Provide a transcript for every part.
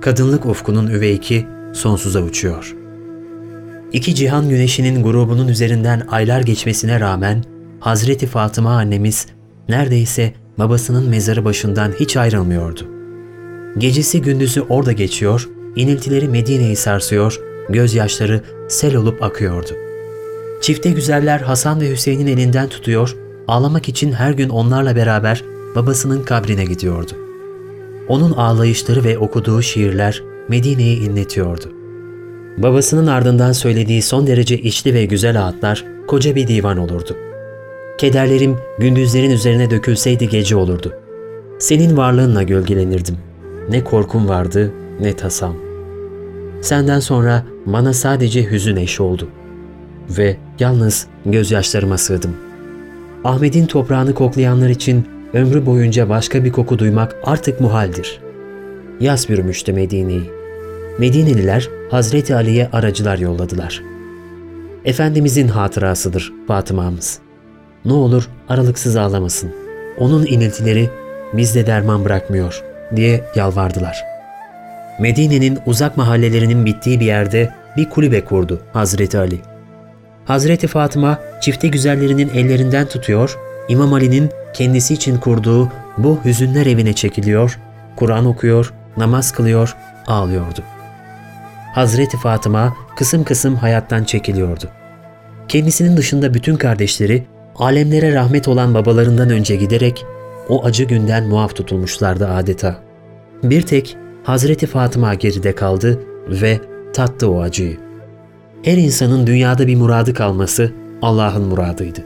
kadınlık ufkunun üveyki sonsuza uçuyor. İki cihan güneşinin grubunun üzerinden aylar geçmesine rağmen Hazreti Fatıma annemiz neredeyse babasının mezarı başından hiç ayrılmıyordu. Gecesi gündüzü orada geçiyor, iniltileri Medine'yi sarsıyor, gözyaşları sel olup akıyordu. Çifte güzeller Hasan ve Hüseyin'in elinden tutuyor, ağlamak için her gün onlarla beraber babasının kabrine gidiyordu. Onun ağlayışları ve okuduğu şiirler Medine'yi inletiyordu. Babasının ardından söylediği son derece içli ve güzel ağıtlar koca bir divan olurdu. Kederlerim gündüzlerin üzerine dökülseydi gece olurdu. Senin varlığınla gölgelenirdim. Ne korkum vardı ne tasam. Senden sonra bana sadece hüzün eş oldu. Ve yalnız gözyaşlarıma sığdım. Ahmet'in toprağını koklayanlar için ömrü boyunca başka bir koku duymak artık muhaldir. Yaz bürümüştü Medine'yi. Medineliler Hazreti Ali'ye aracılar yolladılar. Efendimizin hatırasıdır Fatıma'mız. Ne olur aralıksız ağlamasın. Onun iniltileri bizde derman bırakmıyor diye yalvardılar. Medine'nin uzak mahallelerinin bittiği bir yerde bir kulübe kurdu Hazreti Ali. Hazreti Fatıma çifte güzellerinin ellerinden tutuyor, İmam Ali'nin kendisi için kurduğu bu hüzünler evine çekiliyor, Kur'an okuyor, namaz kılıyor, ağlıyordu. Hazreti Fatıma kısım kısım hayattan çekiliyordu. Kendisinin dışında bütün kardeşleri alemlere rahmet olan babalarından önce giderek o acı günden muaf tutulmuşlardı adeta. Bir tek Hazreti Fatıma geride kaldı ve tattı o acıyı. Her insanın dünyada bir muradı kalması Allah'ın muradıydı.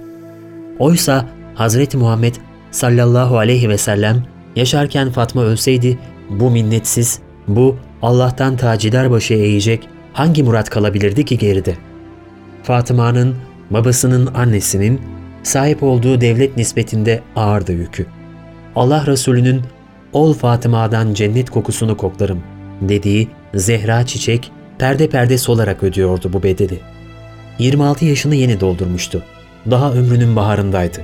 Oysa Hazreti Muhammed sallallahu aleyhi ve sellem yaşarken Fatma ölseydi bu minnetsiz, bu Allah'tan tacidar başı eğecek hangi murat kalabilirdi ki geride? Fatıma'nın, babasının annesinin sahip olduğu devlet nispetinde ağırdı yükü. Allah Resulü'nün ''Ol Fatıma'dan cennet kokusunu koklarım'' dediği Zehra Çiçek perde perde solarak ödüyordu bu bedeli. 26 yaşını yeni doldurmuştu. Daha ömrünün baharındaydı.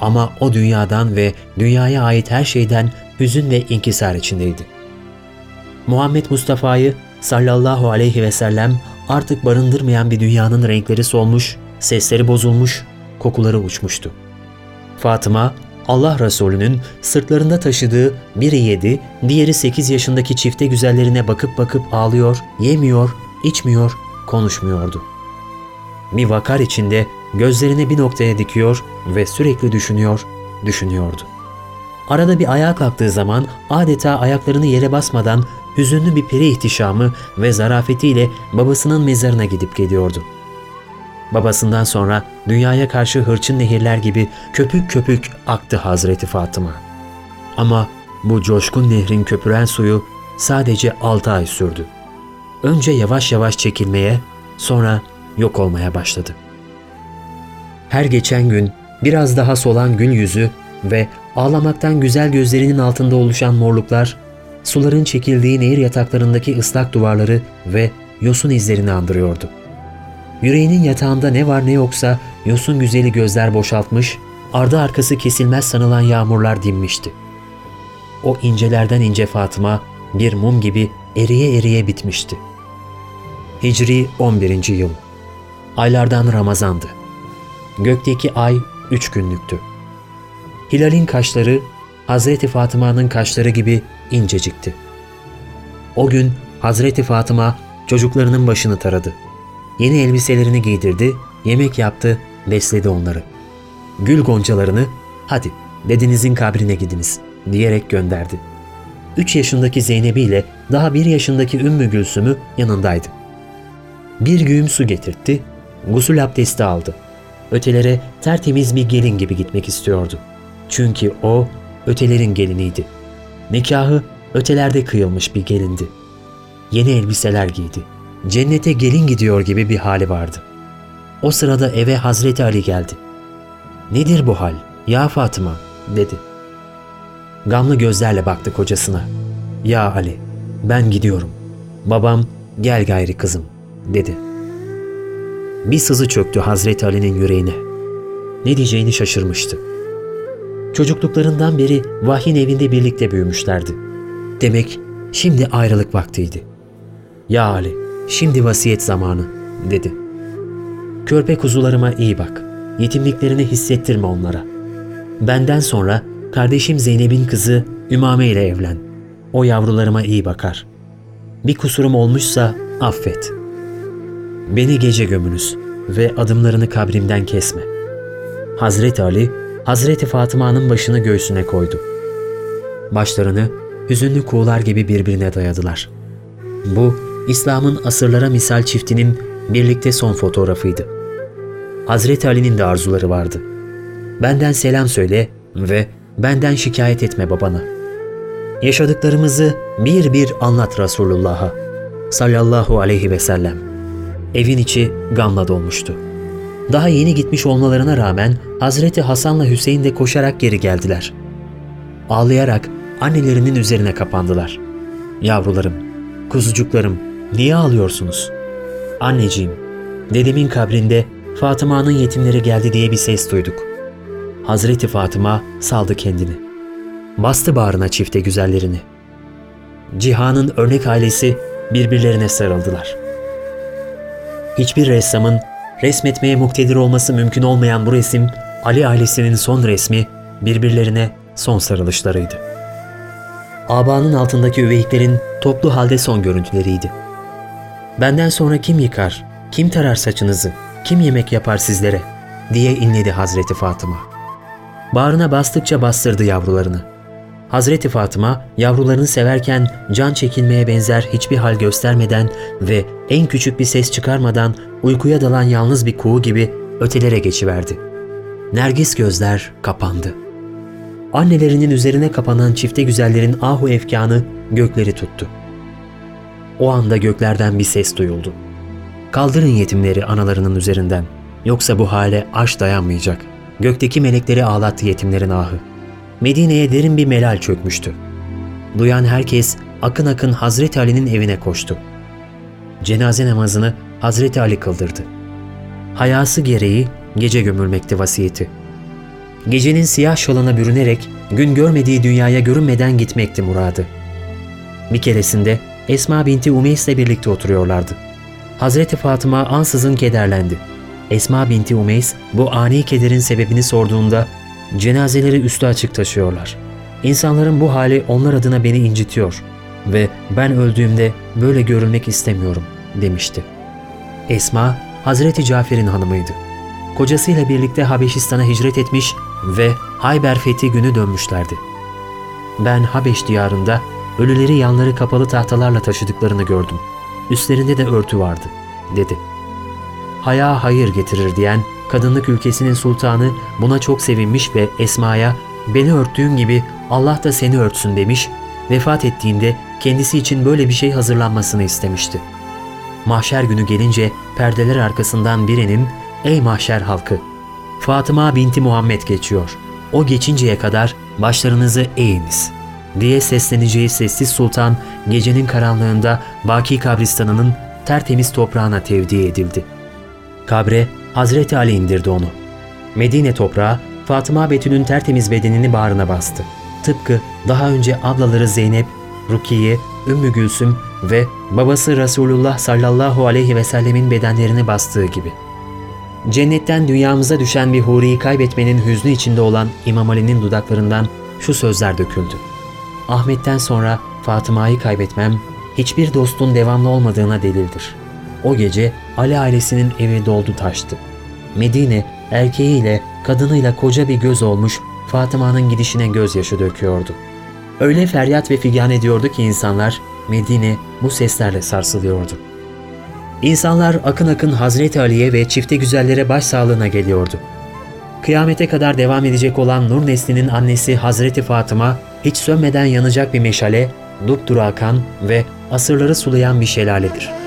Ama o dünyadan ve dünyaya ait her şeyden hüzün ve inkisar içindeydi. Muhammed Mustafa'yı sallallahu aleyhi ve sellem artık barındırmayan bir dünyanın renkleri solmuş, sesleri bozulmuş, kokuları uçmuştu. Fatıma, Allah Resulü'nün sırtlarında taşıdığı biri yedi, diğeri sekiz yaşındaki çifte güzellerine bakıp bakıp ağlıyor, yemiyor, içmiyor, konuşmuyordu. Bir vakar içinde gözlerini bir noktaya dikiyor ve sürekli düşünüyor, düşünüyordu. Arada bir ayağa kalktığı zaman adeta ayaklarını yere basmadan hüzünlü bir peri ihtişamı ve zarafetiyle babasının mezarına gidip geliyordu. Babasından sonra dünyaya karşı hırçın nehirler gibi köpük köpük aktı Hazreti Fatıma. Ama bu coşkun nehrin köpüren suyu sadece altı ay sürdü. Önce yavaş yavaş çekilmeye, sonra yok olmaya başladı. Her geçen gün biraz daha solan gül yüzü ve ağlamaktan güzel gözlerinin altında oluşan morluklar, suların çekildiği nehir yataklarındaki ıslak duvarları ve yosun izlerini andırıyordu. Yüreğinin yatağında ne var ne yoksa yosun güzeli gözler boşaltmış, ardı arkası kesilmez sanılan yağmurlar dinmişti. O incelerden ince Fatıma bir mum gibi eriye eriye bitmişti. Hicri 11. yıl. Aylardan Ramazandı. Gökteki ay üç günlüktü. Hilal'in kaşları Hazreti Fatıma'nın kaşları gibi incecikti. O gün Hazreti Fatıma çocuklarının başını taradı. Yeni elbiselerini giydirdi, yemek yaptı, besledi onları. Gül goncalarını hadi dedenizin kabrine gidiniz diyerek gönderdi. Üç yaşındaki Zeynep'i ile daha bir yaşındaki Ümmü Gülsüm'ü yanındaydı. Bir güğüm su getirtti, gusül abdesti aldı. Ötelere tertemiz bir gelin gibi gitmek istiyordu. Çünkü o ötelerin geliniydi. Nikahı ötelerde kıyılmış bir gelindi. Yeni elbiseler giydi. Cennete gelin gidiyor gibi bir hali vardı. O sırada eve Hazreti Ali geldi. Nedir bu hal? Ya Fatıma dedi. Gamlı gözlerle baktı kocasına. Ya Ali ben gidiyorum. Babam gel gayri kızım dedi. Bir sızı çöktü Hazreti Ali'nin yüreğine. Ne diyeceğini şaşırmıştı. Çocukluklarından beri vahyin evinde birlikte büyümüşlerdi. Demek Şimdi ayrılık vaktiydi. Ya Ali, şimdi vasiyet zamanı, dedi. Körpe kuzularıma iyi bak. Yetimliklerini hissettirme onlara. Benden sonra kardeşim Zeynep'in kızı Ümame ile evlen. O yavrularıma iyi bakar. Bir kusurum olmuşsa affet. Beni gece gömünüz ve adımlarını kabrimden kesme. Hazreti Ali, Hazreti Fatıma'nın başını göğsüne koydu. Başlarını hüzünlü kuğular gibi birbirine dayadılar. Bu, İslam'ın asırlara misal çiftinin birlikte son fotoğrafıydı. Hazreti Ali'nin de arzuları vardı. Benden selam söyle ve benden şikayet etme babana. Yaşadıklarımızı bir bir anlat Resulullah'a sallallahu aleyhi ve sellem. Evin içi gamla dolmuştu. Daha yeni gitmiş olmalarına rağmen Hazreti Hasan'la Hüseyin de koşarak geri geldiler. Ağlayarak annelerinin üzerine kapandılar. Yavrularım, kuzucuklarım, niye ağlıyorsunuz? Anneciğim, dedemin kabrinde Fatıma'nın yetimleri geldi diye bir ses duyduk. Hazreti Fatıma saldı kendini. Bastı bağrına çifte güzellerini. Cihan'ın örnek ailesi birbirlerine sarıldılar. Hiçbir ressamın resmetmeye muktedir olması mümkün olmayan bu resim, Ali ailesinin son resmi, birbirlerine son sarılışlarıydı. Abanın altındaki üveyiklerin toplu halde son görüntüleriydi. Benden sonra kim yıkar, kim tarar saçınızı, kim yemek yapar sizlere diye inledi Hazreti Fatıma. Bağrına bastıkça bastırdı yavrularını. Hazreti Fatıma yavrularını severken can çekilmeye benzer hiçbir hal göstermeden ve en küçük bir ses çıkarmadan uykuya dalan yalnız bir kuğu gibi ötelere geçiverdi. Nergis gözler kapandı. Annelerinin üzerine kapanan çifte güzellerin ahu efkanı gökleri tuttu. O anda göklerden bir ses duyuldu. Kaldırın yetimleri analarının üzerinden. Yoksa bu hale aş dayanmayacak. Gökteki melekleri ağlattı yetimlerin ahı. Medine'ye derin bir melal çökmüştü. Duyan herkes akın akın Hazreti Ali'nin evine koştu. Cenaze namazını Hazreti Ali kıldırdı. Hayası gereği gece gömülmekti vasiyeti. Gecenin siyah şalına bürünerek gün görmediği dünyaya görünmeden gitmekti muradı. Bir keresinde Esma binti Umeys ile birlikte oturuyorlardı. Hazreti Fatıma ansızın kederlendi. Esma binti Umeys bu ani kederin sebebini sorduğunda cenazeleri üstü açık taşıyorlar. İnsanların bu hali onlar adına beni incitiyor ve ben öldüğümde böyle görülmek istemiyorum demişti. Esma Hazreti Cafer'in hanımıydı. Kocasıyla birlikte Habeşistan'a hicret etmiş ve Hayber fethi günü dönmüşlerdi. Ben Habeş diyarında ölüleri yanları kapalı tahtalarla taşıdıklarını gördüm. Üstlerinde de örtü vardı, dedi. Haya hayır getirir diyen kadınlık ülkesinin sultanı buna çok sevinmiş ve Esma'ya beni örttüğün gibi Allah da seni örtsün demiş, vefat ettiğinde kendisi için böyle bir şey hazırlanmasını istemişti. Mahşer günü gelince perdeler arkasından birinin ''Ey mahşer halkı, Fatıma binti Muhammed geçiyor. O geçinceye kadar başlarınızı eğiniz.'' diye sesleneceği sessiz sultan gecenin karanlığında Baki kabristanının tertemiz toprağına tevdi edildi. Kabre Hazreti Ali indirdi onu. Medine toprağı Fatıma Betül'ün tertemiz bedenini bağrına bastı. Tıpkı daha önce ablaları Zeynep, Rukiye, Ümmü Gülsüm ve babası Resulullah sallallahu aleyhi ve sellemin bedenlerini bastığı gibi. Cennetten dünyamıza düşen bir huriyi kaybetmenin hüznü içinde olan İmam Ali'nin dudaklarından şu sözler döküldü. Ahmet'ten sonra Fatıma'yı kaybetmem hiçbir dostun devamlı olmadığına delildir. O gece Ali ailesinin evi doldu taştı. Medine erkeğiyle kadınıyla koca bir göz olmuş Fatıma'nın gidişine gözyaşı döküyordu. Öyle feryat ve figan ediyordu ki insanlar Medine bu seslerle sarsılıyordu. İnsanlar akın akın Hazreti Ali'ye ve çifte güzellere başsağlığına geliyordu. Kıyamete kadar devam edecek olan Nur neslinin annesi Hazreti Fatıma hiç sönmeden yanacak bir meşale, dupduru akan ve asırları sulayan bir şelaledir.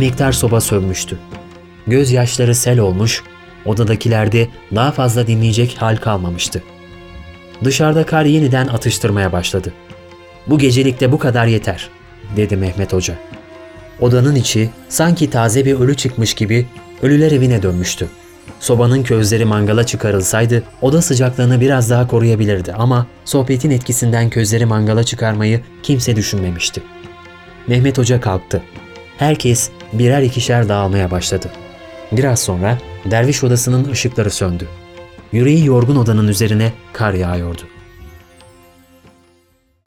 Emektar soba sönmüştü. Gözyaşları sel olmuş, odadakilerde daha fazla dinleyecek hal kalmamıştı. Dışarıda kar yeniden atıştırmaya başladı. Bu gecelikte bu kadar yeter, dedi Mehmet Hoca. Odanın içi sanki taze bir ölü çıkmış gibi ölüler evine dönmüştü. Sobanın közleri mangala çıkarılsaydı oda sıcaklığını biraz daha koruyabilirdi ama sohbetin etkisinden közleri mangala çıkarmayı kimse düşünmemişti. Mehmet Hoca kalktı. Herkes birer ikişer dağılmaya başladı. Biraz sonra derviş odasının ışıkları söndü. Yüreği yorgun odanın üzerine kar yağıyordu.